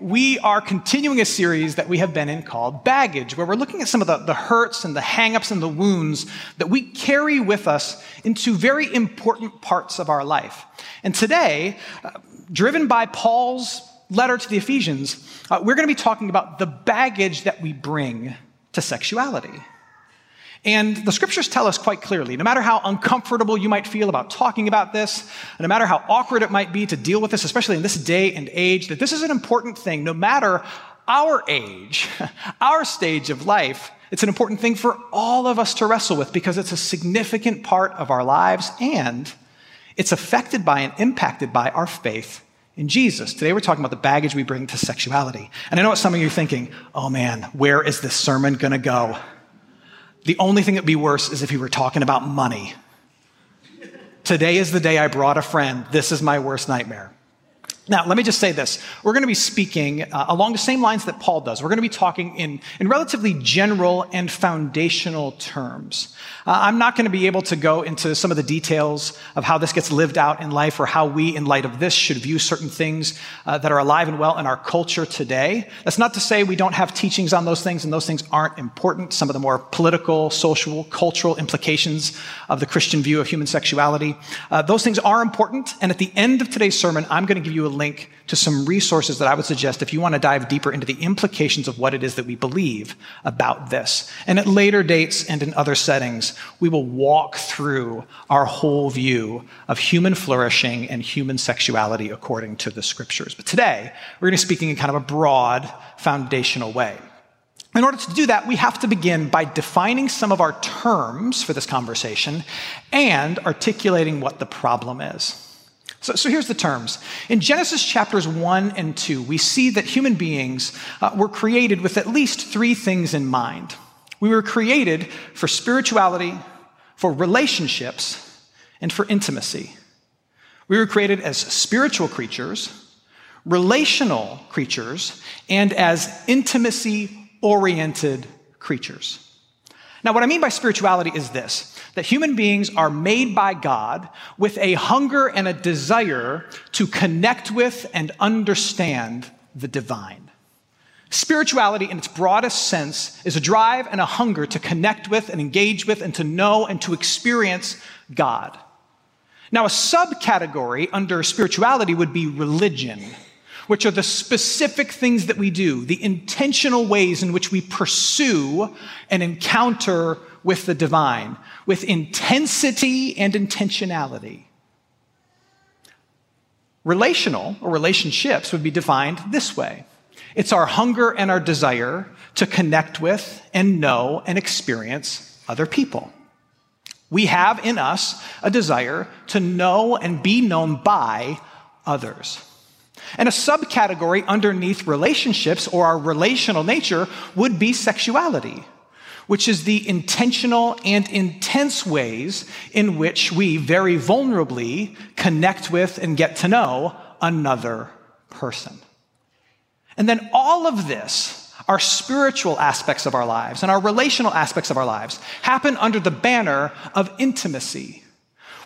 we are continuing a series that we have been in called Baggage, where we're looking at some of the, the hurts and the hangups and the wounds that we carry with us into very important parts of our life. And today, uh, driven by Paul's letter to the Ephesians, uh, we're going to be talking about the baggage that we bring to sexuality. And the scriptures tell us quite clearly no matter how uncomfortable you might feel about talking about this, no matter how awkward it might be to deal with this, especially in this day and age, that this is an important thing no matter our age, our stage of life. It's an important thing for all of us to wrestle with because it's a significant part of our lives and it's affected by and impacted by our faith in Jesus. Today we're talking about the baggage we bring to sexuality. And I know what some of you are thinking oh man, where is this sermon going to go? The only thing that'd be worse is if he were talking about money. Today is the day I brought a friend. This is my worst nightmare. Now, let me just say this. We're going to be speaking uh, along the same lines that Paul does. We're going to be talking in, in relatively general and foundational terms. Uh, I'm not going to be able to go into some of the details of how this gets lived out in life or how we, in light of this, should view certain things uh, that are alive and well in our culture today. That's not to say we don't have teachings on those things and those things aren't important. Some of the more political, social, cultural implications of the Christian view of human sexuality. Uh, those things are important. And at the end of today's sermon, I'm going to give you a link to some resources that I would suggest if you want to dive deeper into the implications of what it is that we believe about this. And at later dates and in other settings, we will walk through our whole view of human flourishing and human sexuality according to the scriptures. But today, we're going to be speaking in kind of a broad, foundational way. In order to do that, we have to begin by defining some of our terms for this conversation and articulating what the problem is. So, so, here's the terms. In Genesis chapters 1 and 2, we see that human beings uh, were created with at least three things in mind. We were created for spirituality, for relationships, and for intimacy. We were created as spiritual creatures, relational creatures, and as intimacy oriented creatures. Now, what I mean by spirituality is this that human beings are made by God with a hunger and a desire to connect with and understand the divine. Spirituality, in its broadest sense, is a drive and a hunger to connect with and engage with and to know and to experience God. Now, a subcategory under spirituality would be religion which are the specific things that we do, the intentional ways in which we pursue and encounter with the divine, with intensity and intentionality. Relational or relationships would be defined this way it's our hunger and our desire to connect with and know and experience other people. We have in us a desire to know and be known by others. And a subcategory underneath relationships or our relational nature would be sexuality, which is the intentional and intense ways in which we very vulnerably connect with and get to know another person. And then all of this, our spiritual aspects of our lives and our relational aspects of our lives, happen under the banner of intimacy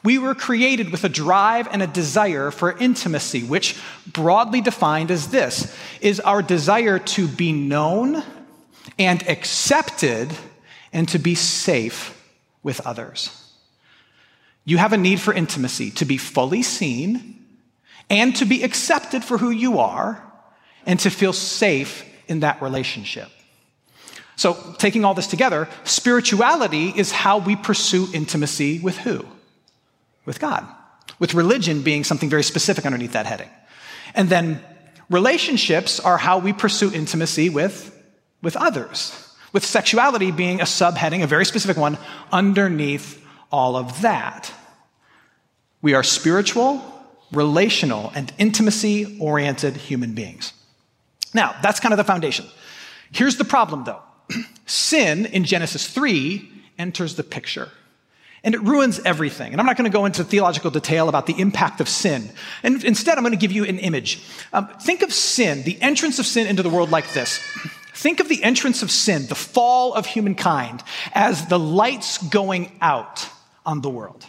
we were created with a drive and a desire for intimacy, which broadly defined as this is our desire to be known and accepted and to be safe with others. You have a need for intimacy, to be fully seen and to be accepted for who you are and to feel safe in that relationship. So, taking all this together, spirituality is how we pursue intimacy with who? with God, with religion being something very specific underneath that heading. And then Relationships are how we pursue intimacy with, with others, with sexuality being a subheading, a very specific one, underneath all of that. We are spiritual, relational, and intimacy oriented human beings. Now, that's kind of the foundation. Here's the problem, though sin in Genesis 3 enters the picture. And it ruins everything. And I'm not going to go into theological detail about the impact of sin. And instead, I'm going to give you an image. Um, think of sin, the entrance of sin into the world like this. Think of the entrance of sin, the fall of humankind, as the lights going out on the world.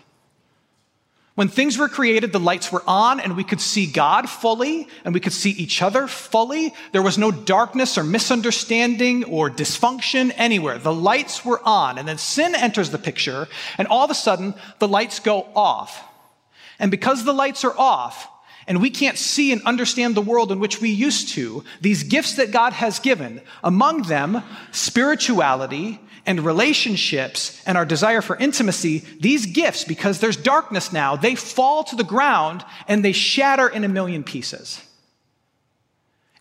When things were created, the lights were on and we could see God fully and we could see each other fully. There was no darkness or misunderstanding or dysfunction anywhere. The lights were on and then sin enters the picture and all of a sudden the lights go off. And because the lights are off and we can't see and understand the world in which we used to, these gifts that God has given, among them spirituality and relationships and our desire for intimacy, these gifts, because there's darkness now, they fall to the ground and they shatter in a million pieces.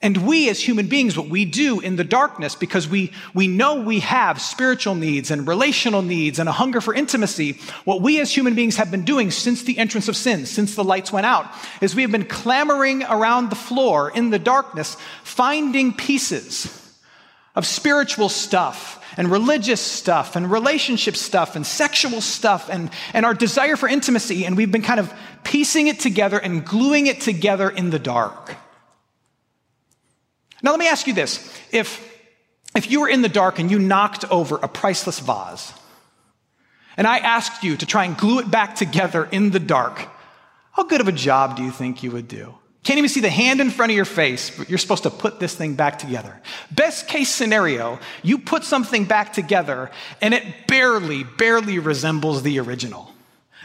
And we as human beings, what we do in the darkness, because we, we know we have spiritual needs and relational needs and a hunger for intimacy, what we as human beings have been doing since the entrance of sin, since the lights went out, is we have been clamoring around the floor in the darkness, finding pieces of spiritual stuff and religious stuff and relationship stuff and sexual stuff and, and our desire for intimacy. And we've been kind of piecing it together and gluing it together in the dark. Now, let me ask you this. If, if you were in the dark and you knocked over a priceless vase, and I asked you to try and glue it back together in the dark, how good of a job do you think you would do? Can't even see the hand in front of your face, but you're supposed to put this thing back together. Best case scenario, you put something back together and it barely, barely resembles the original.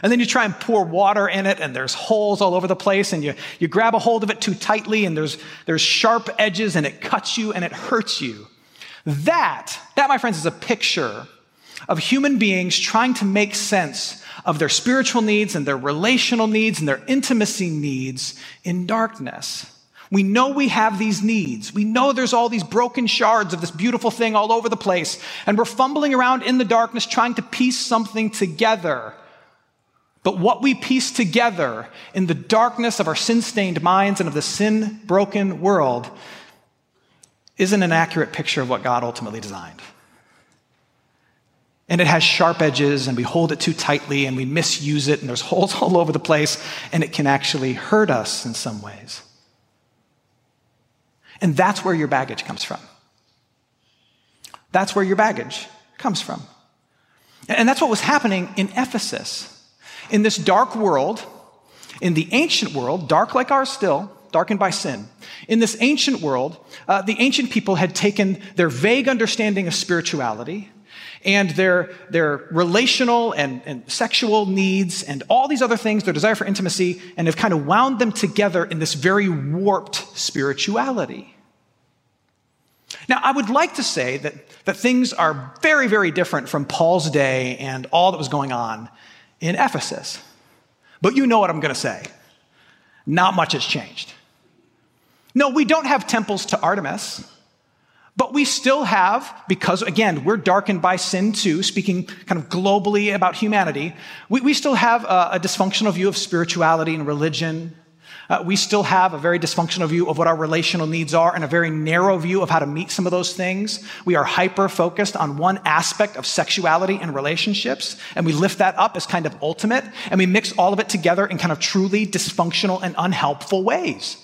And then you try and pour water in it and there's holes all over the place and you, you grab a hold of it too tightly and there's, there's sharp edges and it cuts you and it hurts you. That, that, my friends, is a picture of human beings trying to make sense of their spiritual needs and their relational needs and their intimacy needs in darkness. We know we have these needs. We know there's all these broken shards of this beautiful thing all over the place. And we're fumbling around in the darkness trying to piece something together. But what we piece together in the darkness of our sin stained minds and of the sin broken world isn't an accurate picture of what God ultimately designed and it has sharp edges and we hold it too tightly and we misuse it and there's holes all over the place and it can actually hurt us in some ways. And that's where your baggage comes from. That's where your baggage comes from. And that's what was happening in Ephesus. In this dark world, in the ancient world, dark like ours still, darkened by sin. In this ancient world, uh, the ancient people had taken their vague understanding of spirituality and their, their relational and, and sexual needs and all these other things, their desire for intimacy, and have kind of wound them together in this very warped spirituality. Now, I would like to say that, that things are very, very different from Paul's day and all that was going on in Ephesus. But you know what I'm going to say. Not much has changed. No, we don't have temples to Artemis. But we still have, because again, we're darkened by sin too, speaking kind of globally about humanity, we, we still have a, a, dysfunctional view of spirituality and religion. Uh, we still have a very dysfunctional view of what our relational needs are and a very narrow view of how to meet some of those things. We are hyper focused on one aspect of sexuality and relationships, and we lift that up as kind of ultimate, and we mix all of it together in kind of truly dysfunctional and unhelpful ways.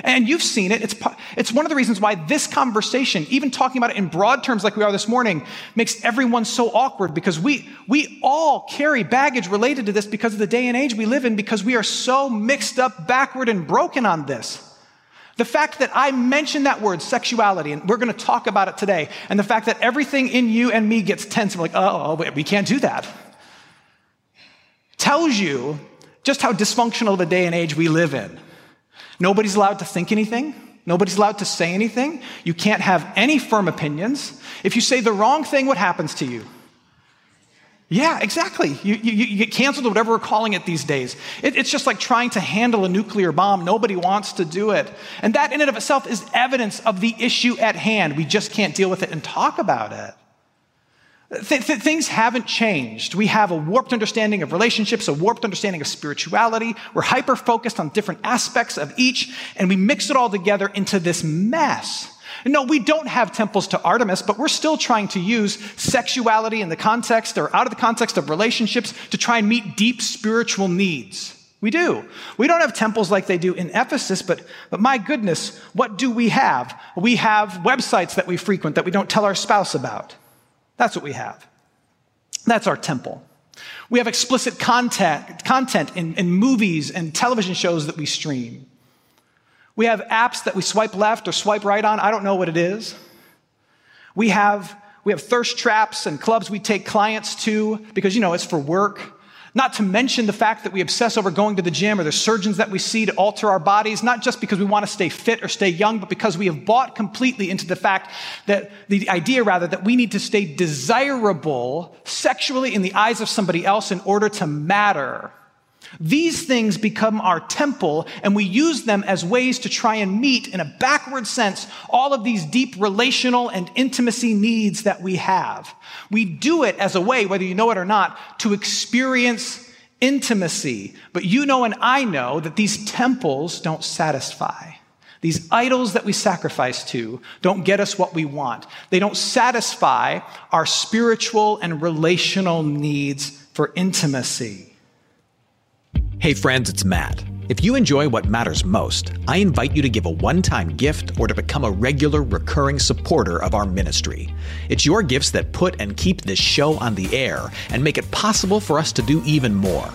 And you've seen it. It's, it's one of the reasons why this conversation, even talking about it in broad terms like we are this morning, makes everyone so awkward because we, we all carry baggage related to this because of the day and age we live in because we are so mixed up, backward, and broken on this. The fact that I mentioned that word, sexuality, and we're going to talk about it today, and the fact that everything in you and me gets tense, we're like, oh, we can't do that, tells you just how dysfunctional the day and age we live in. Nobody's allowed to think anything. Nobody's allowed to say anything. You can't have any firm opinions. If you say the wrong thing, what happens to you? Yeah, exactly. You, you, you, get canceled or whatever we're calling it these days. It, it's just like trying to handle a nuclear bomb. Nobody wants to do it. And that in and of itself is evidence of the issue at hand. We just can't deal with it and talk about it. Th- th- things haven't changed. We have a warped understanding of relationships, a warped understanding of spirituality. We're hyper focused on different aspects of each, and we mix it all together into this mess. No, we don't have temples to Artemis, but we're still trying to use sexuality in the context or out of the context of relationships to try and meet deep spiritual needs. We do. We don't have temples like they do in Ephesus, but, but my goodness, what do we have? We have websites that we frequent that we don't tell our spouse about. That's what we have. That's our temple. We have explicit content, content in, in movies and television shows that we stream. We have apps that we swipe left or swipe right on. I don't know what it is. We have, we have thirst traps and clubs we take clients to because, you know, it's for work. Not to mention the fact that we obsess over going to the gym or the surgeons that we see to alter our bodies, not just because we want to stay fit or stay young, but because we have bought completely into the fact that the idea, rather, that we need to stay desirable sexually in the eyes of somebody else in order to matter. These things become our temple, and we use them as ways to try and meet, in a backward sense, all of these deep relational and intimacy needs that we have. We do it as a way, whether you know it or not, to experience intimacy. But you know and I know that these temples don't satisfy. These idols that we sacrifice to don't get us what we want. They don't satisfy our spiritual and relational needs for intimacy. Hey friends, it's Matt. If you enjoy what matters most, I invite you to give a one time gift or to become a regular, recurring supporter of our ministry. It's your gifts that put and keep this show on the air and make it possible for us to do even more.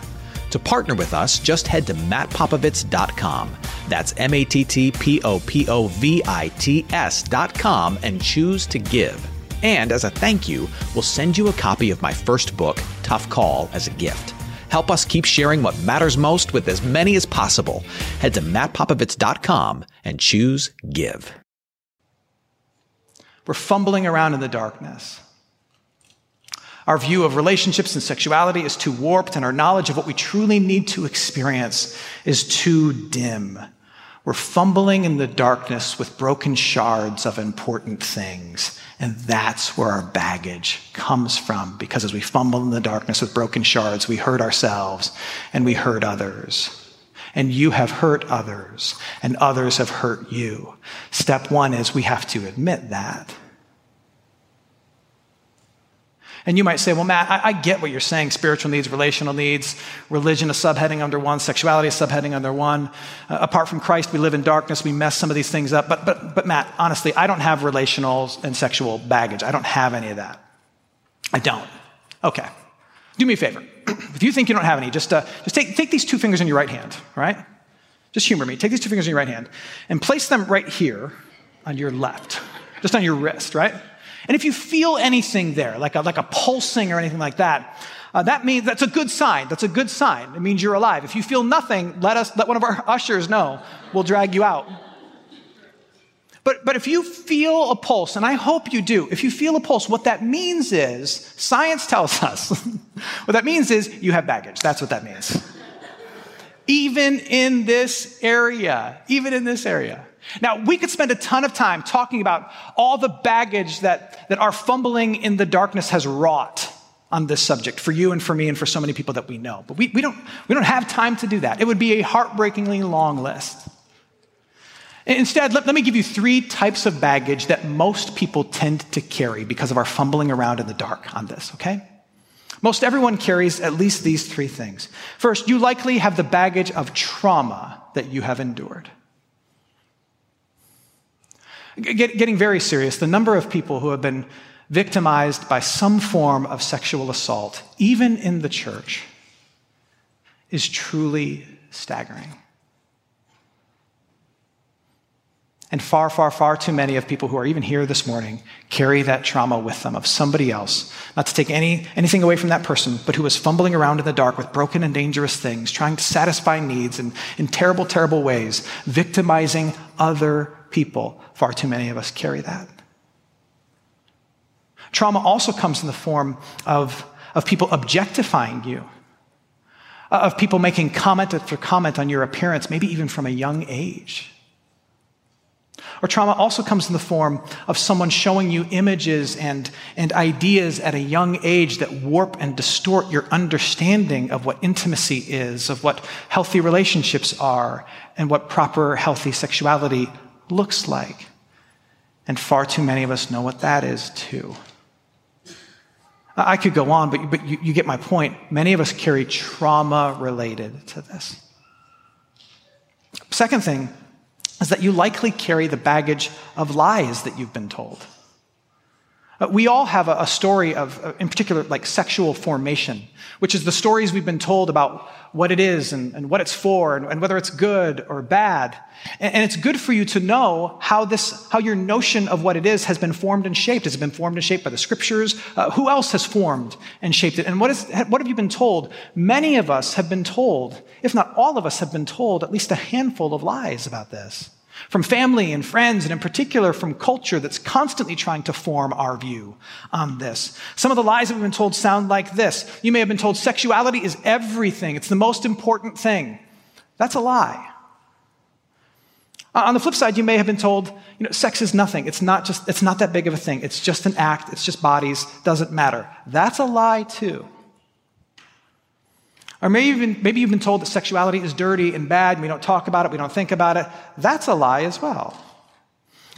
To partner with us, just head to mattpopovits.com. That's M A T T P O P O V I T S.com and choose to give. And as a thank you, we'll send you a copy of my first book, Tough Call, as a gift. Help us keep sharing what matters most with as many as possible. Head to mattpopovits.com and choose Give. We're fumbling around in the darkness. Our view of relationships and sexuality is too warped, and our knowledge of what we truly need to experience is too dim. We're fumbling in the darkness with broken shards of important things. And that's where our baggage comes from, because as we fumble in the darkness with broken shards, we hurt ourselves and we hurt others. And you have hurt others, and others have hurt you. Step one is we have to admit that. And you might say, well, Matt, I, I, get what you're saying spiritual needs, relational needs, religion, a subheading under one, sexuality, a subheading under one. Uh, apart from Christ, we live in darkness, we mess some of these things up. But, but, but, Matt, honestly, I don't have relational and sexual baggage. I don't have any of that. I don't. Okay. Do me a favor. if you think you don't have any, just, uh, just take, take these two fingers in your right hand, right? Just humor me. Take these two fingers in your right hand and place them right here on your left, just on your wrist, right? And if you feel anything there, like a, like a pulsing or anything like that, uh, that means that's a good sign. That's a good sign. It means you're alive. If you feel nothing, let us let one of our ushers know. We'll drag you out. But, but if you feel a pulse, and I hope you do, if you feel a pulse, what that means is, science tells us, what that means is you have baggage. That's what that means. even in this area, even in this area. Now, we could spend a ton of time talking about all the baggage that, that our fumbling in the darkness has wrought on this subject for you and for me and for so many people that we know. But we, we, don't, we don't have time to do that. It would be a heartbreakingly long list. Instead, let, let me give you three types of baggage that most people tend to carry because of our fumbling around in the dark on this, okay? Most everyone carries at least these three things. First, you likely have the baggage of trauma that you have endured. Get, getting very serious, the number of people who have been victimized by some form of sexual assault, even in the church, is truly staggering. And far, far, far too many of people who are even here this morning carry that trauma with them of somebody else. Not to take any, anything away from that person, but who is fumbling around in the dark with broken and dangerous things, trying to satisfy needs in, in terrible, terrible ways, victimizing other people. Far too many of us carry that. Trauma also comes in the form of, of people objectifying you, uh, of people making comment after comment on your appearance, maybe even from a young age. Or trauma also comes in the form of someone showing you images and, and ideas at a young age that warp and distort your understanding of what intimacy is, of what healthy relationships are, and what proper healthy sexuality looks like. And far too many of us know what that is, too. I could go on, but, but you, you get my point. Many of us carry trauma related to this. Second thing is that you likely carry the baggage of lies that you've been told. Uh, we all have a, story of, uh, in particular, like sexual formation, which is the stories we've been told about what it is and, and what it's for and, and, whether it's good or bad. And, and, it's good for you to know how this, how your notion of what it is has been formed and shaped. Has it been formed and shaped by the scriptures? Uh, who else has formed and shaped it? And what, is, what have you been told? Many of us have been told, if not all of us have been told, at least a handful of lies about this from family and friends, and in particular from culture that's constantly trying to form our view on this. Some of the lies that we've been told sound like this. You may have been told sexuality is everything, it's the most important thing. That's a lie. On the flip side, you may have been told, you know, sex is nothing. It's not just, it's not that big of a thing. It's just an act. It's just bodies. Doesn't matter. That's a lie too. Or maybe, even, maybe you've been told that sexuality is dirty and bad, and we don't talk about it, we don't think about it. That's a lie as well.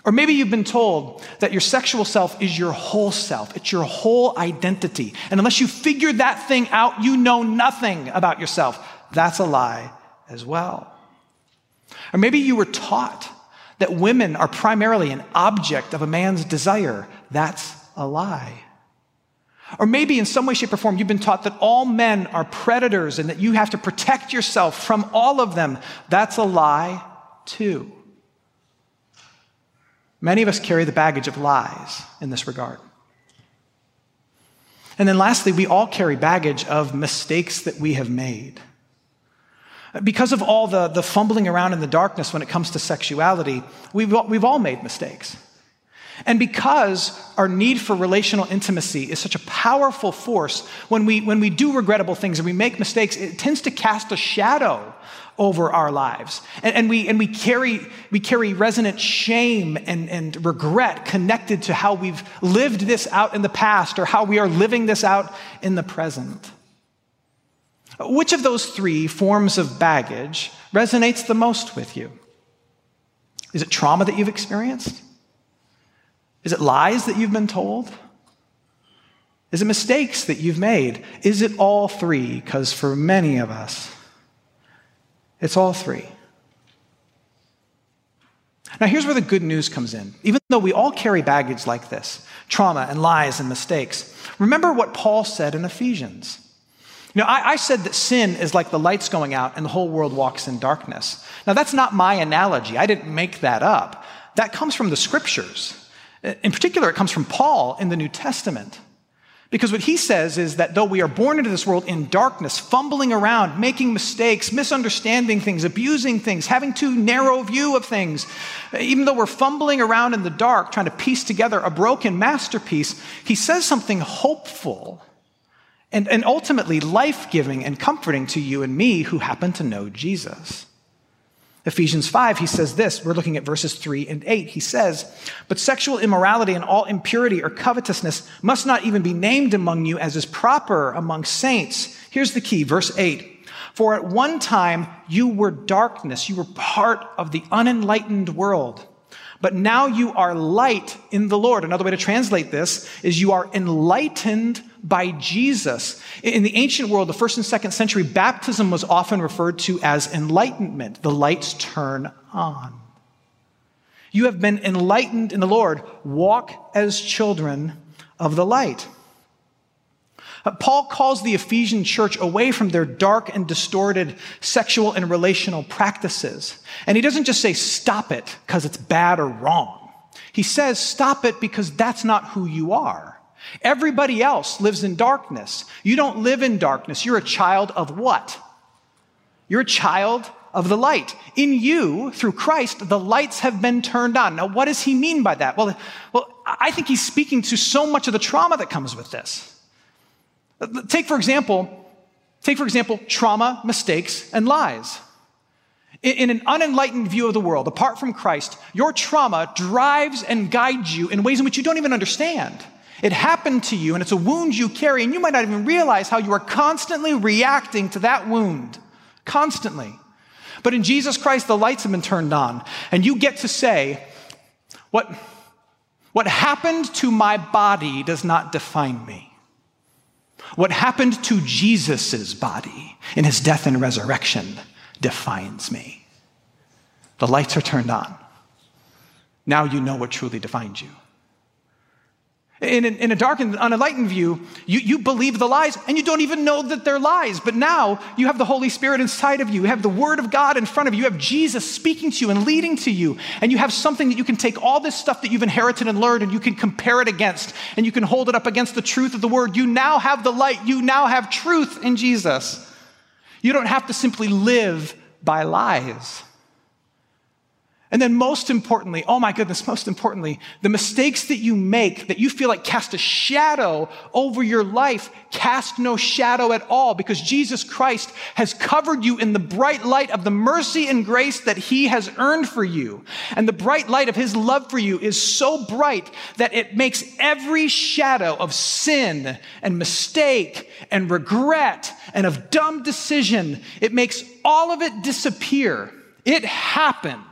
Or maybe you've been told that your sexual self is your whole self, it's your whole identity. And unless you figure that thing out, you know nothing about yourself. That's a lie as well. Or maybe you were taught that women are primarily an object of a man's desire. That's a lie. Or maybe in some way, shape, or form, you've been taught that all men are predators and that you have to protect yourself from all of them. That's a lie, too. Many of us carry the baggage of lies in this regard. And then lastly, we all carry baggage of mistakes that we have made. Because of all the, the fumbling around in the darkness when it comes to sexuality, we've, we've all made mistakes. And because our need for relational intimacy is such a powerful force, when we, when we do regrettable things and we make mistakes, it tends to cast a shadow over our lives. And, and, we, and we, carry, we carry resonant shame and, and regret connected to how we've lived this out in the past or how we are living this out in the present. Which of those three forms of baggage resonates the most with you? Is it trauma that you've experienced? Is it lies that you've been told? Is it mistakes that you've made? Is it all three? Because for many of us, it's all three. Now, here's where the good news comes in. Even though we all carry baggage like this trauma and lies and mistakes remember what Paul said in Ephesians. You know, I, I, said that sin is like the lights going out and the whole world walks in darkness. Now, that's not my analogy. I didn't make that up. That comes from the scriptures. In particular, it comes from Paul in the New Testament. Because what he says is that though we are born into this world in darkness, fumbling around, making mistakes, misunderstanding things, abusing things, having too narrow view of things, even though we're fumbling around in the dark trying to piece together a broken masterpiece, he says something hopeful and, and ultimately life giving and comforting to you and me who happen to know Jesus. Ephesians 5, he says this. We're looking at verses 3 and 8. He says, But sexual immorality and all impurity or covetousness must not even be named among you as is proper among saints. Here's the key, verse 8. For at one time you were darkness, you were part of the unenlightened world. But now you are light in the Lord. Another way to translate this is you are enlightened by Jesus. In the ancient world, the first and second century, baptism was often referred to as enlightenment. The lights turn on. You have been enlightened in the Lord. Walk as children of the light. Uh, Paul calls the Ephesian church away from their dark and distorted sexual and relational practices. And he doesn't just say, stop it because it's bad or wrong. He says, stop it because that's not who you are. Everybody else lives in darkness. You don't live in darkness. You're a child of what? You're a child of the light. In you, through Christ, the lights have been turned on. Now, what does he mean by that? Well, well, I think he's speaking to so much of the trauma that comes with this. Take, for example, take, for example, trauma, mistakes, and lies. In an unenlightened view of the world, apart from Christ, your trauma drives and guides you in ways in which you don't even understand. It happened to you, and it's a wound you carry, and you might not even realize how you are constantly reacting to that wound. Constantly. But in Jesus Christ, the lights have been turned on, and you get to say, What, what happened to my body does not define me. What happened to Jesus' body in his death and resurrection defines me. The lights are turned on. Now you know what truly defines you. In, in, a dark and unenlightened view, you, you believe the lies and you don't even know that they're lies. But now you have the Holy Spirit inside of you. You have the Word of God in front of you. You have Jesus speaking to you and leading to you. And you have something that you can take all this stuff that you've inherited and learned and you can compare it against and you can hold it up against the truth of the Word. You now have the light. You now have truth in Jesus. You don't have to simply live by lies. And then, most importantly, oh my goodness, most importantly, the mistakes that you make that you feel like cast a shadow over your life cast no shadow at all because Jesus Christ has covered you in the bright light of the mercy and grace that He has earned for you. And the bright light of His love for you is so bright that it makes every shadow of sin and mistake and regret and of dumb decision, it makes all of it disappear. It happened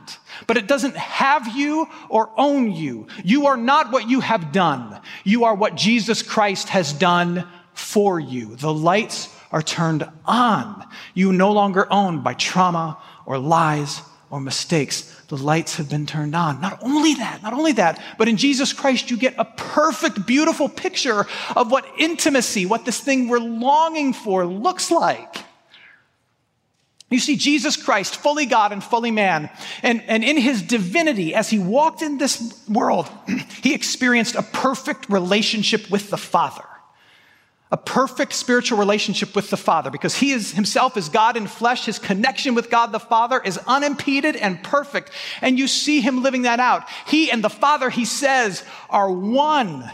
but it doesn't have you or own you. You are not what you have done. You are what Jesus Christ has done for you. The lights are turned on. You no longer owned by trauma or lies or mistakes. The lights have been turned on. Not only that, not only that, but in Jesus Christ, you get a perfect, beautiful picture of what intimacy, what this thing we're longing for looks like. You see, Jesus Christ, fully God and fully man, and, and in his divinity, as he walked in this world, he experienced a perfect relationship with the Father. A perfect spiritual relationship with the Father because he is himself is God in flesh. His connection with God the Father is unimpeded and perfect. And you see him living that out. He and the Father, he says, are one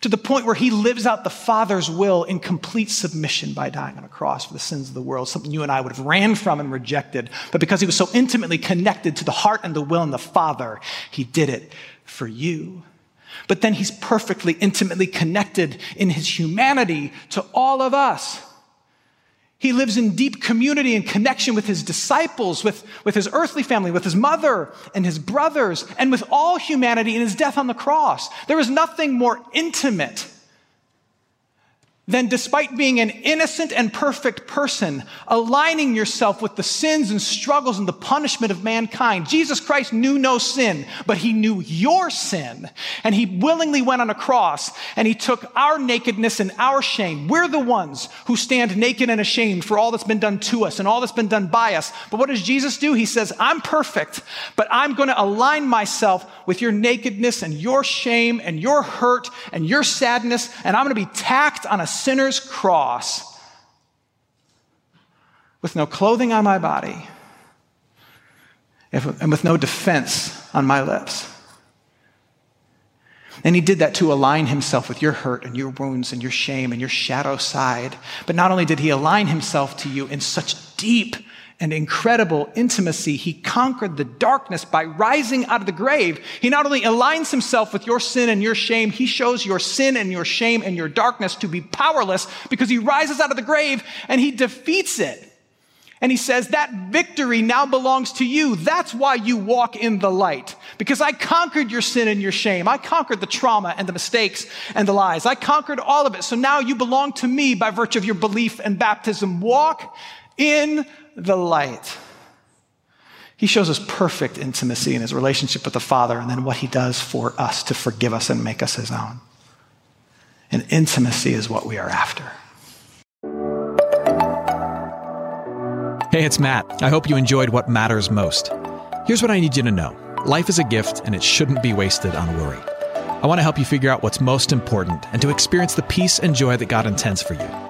to the point where he lives out the Father's will in complete submission by dying on a cross for the sins of the world, something you and I would have ran from and rejected. But because he was so intimately connected to the heart and the will and the Father, he did it for you. But then he's perfectly intimately connected in his humanity to all of us. He lives in deep community and connection with his disciples, with, with his earthly family, with his mother and his brothers, and with all humanity in his death on the cross. There is nothing more intimate then, despite being an innocent and perfect person, aligning yourself with the sins and struggles and the punishment of mankind, Jesus Christ knew no sin, but he knew your sin. And he willingly went on a cross and he took our nakedness and our shame. We're the ones who stand naked and ashamed for all that's been done to us and all that's been done by us. But what does Jesus do? He says, I'm perfect, but I'm going to align myself with your nakedness and your shame and your hurt and your sadness, and I'm going to be tacked on a sinner's cross with no clothing on my body and with no defense on my lips. And he did that to align himself with your hurt and your wounds and your shame and your shadow side. But not only did he align himself to you in such deep and incredible intimacy, he conquered the darkness by rising out of the grave. He not only aligns himself with your sin and your shame, he shows your sin and your shame and your darkness to be powerless because he rises out of the grave and he defeats it. And he says, That victory now belongs to you. That's why you walk in the light. Because I conquered your sin and your shame. I conquered the trauma and the mistakes and the lies. I conquered all of it. So now you belong to me by virtue of your belief and baptism. Walk in the light. He shows us perfect intimacy in his relationship with the Father and then what he does for us to forgive us and make us his own. And intimacy is what we are after. Hey, it's Matt. I hope you enjoyed what matters most. Here's what I need you to know life is a gift, and it shouldn't be wasted on worry. I want to help you figure out what's most important and to experience the peace and joy that God intends for you.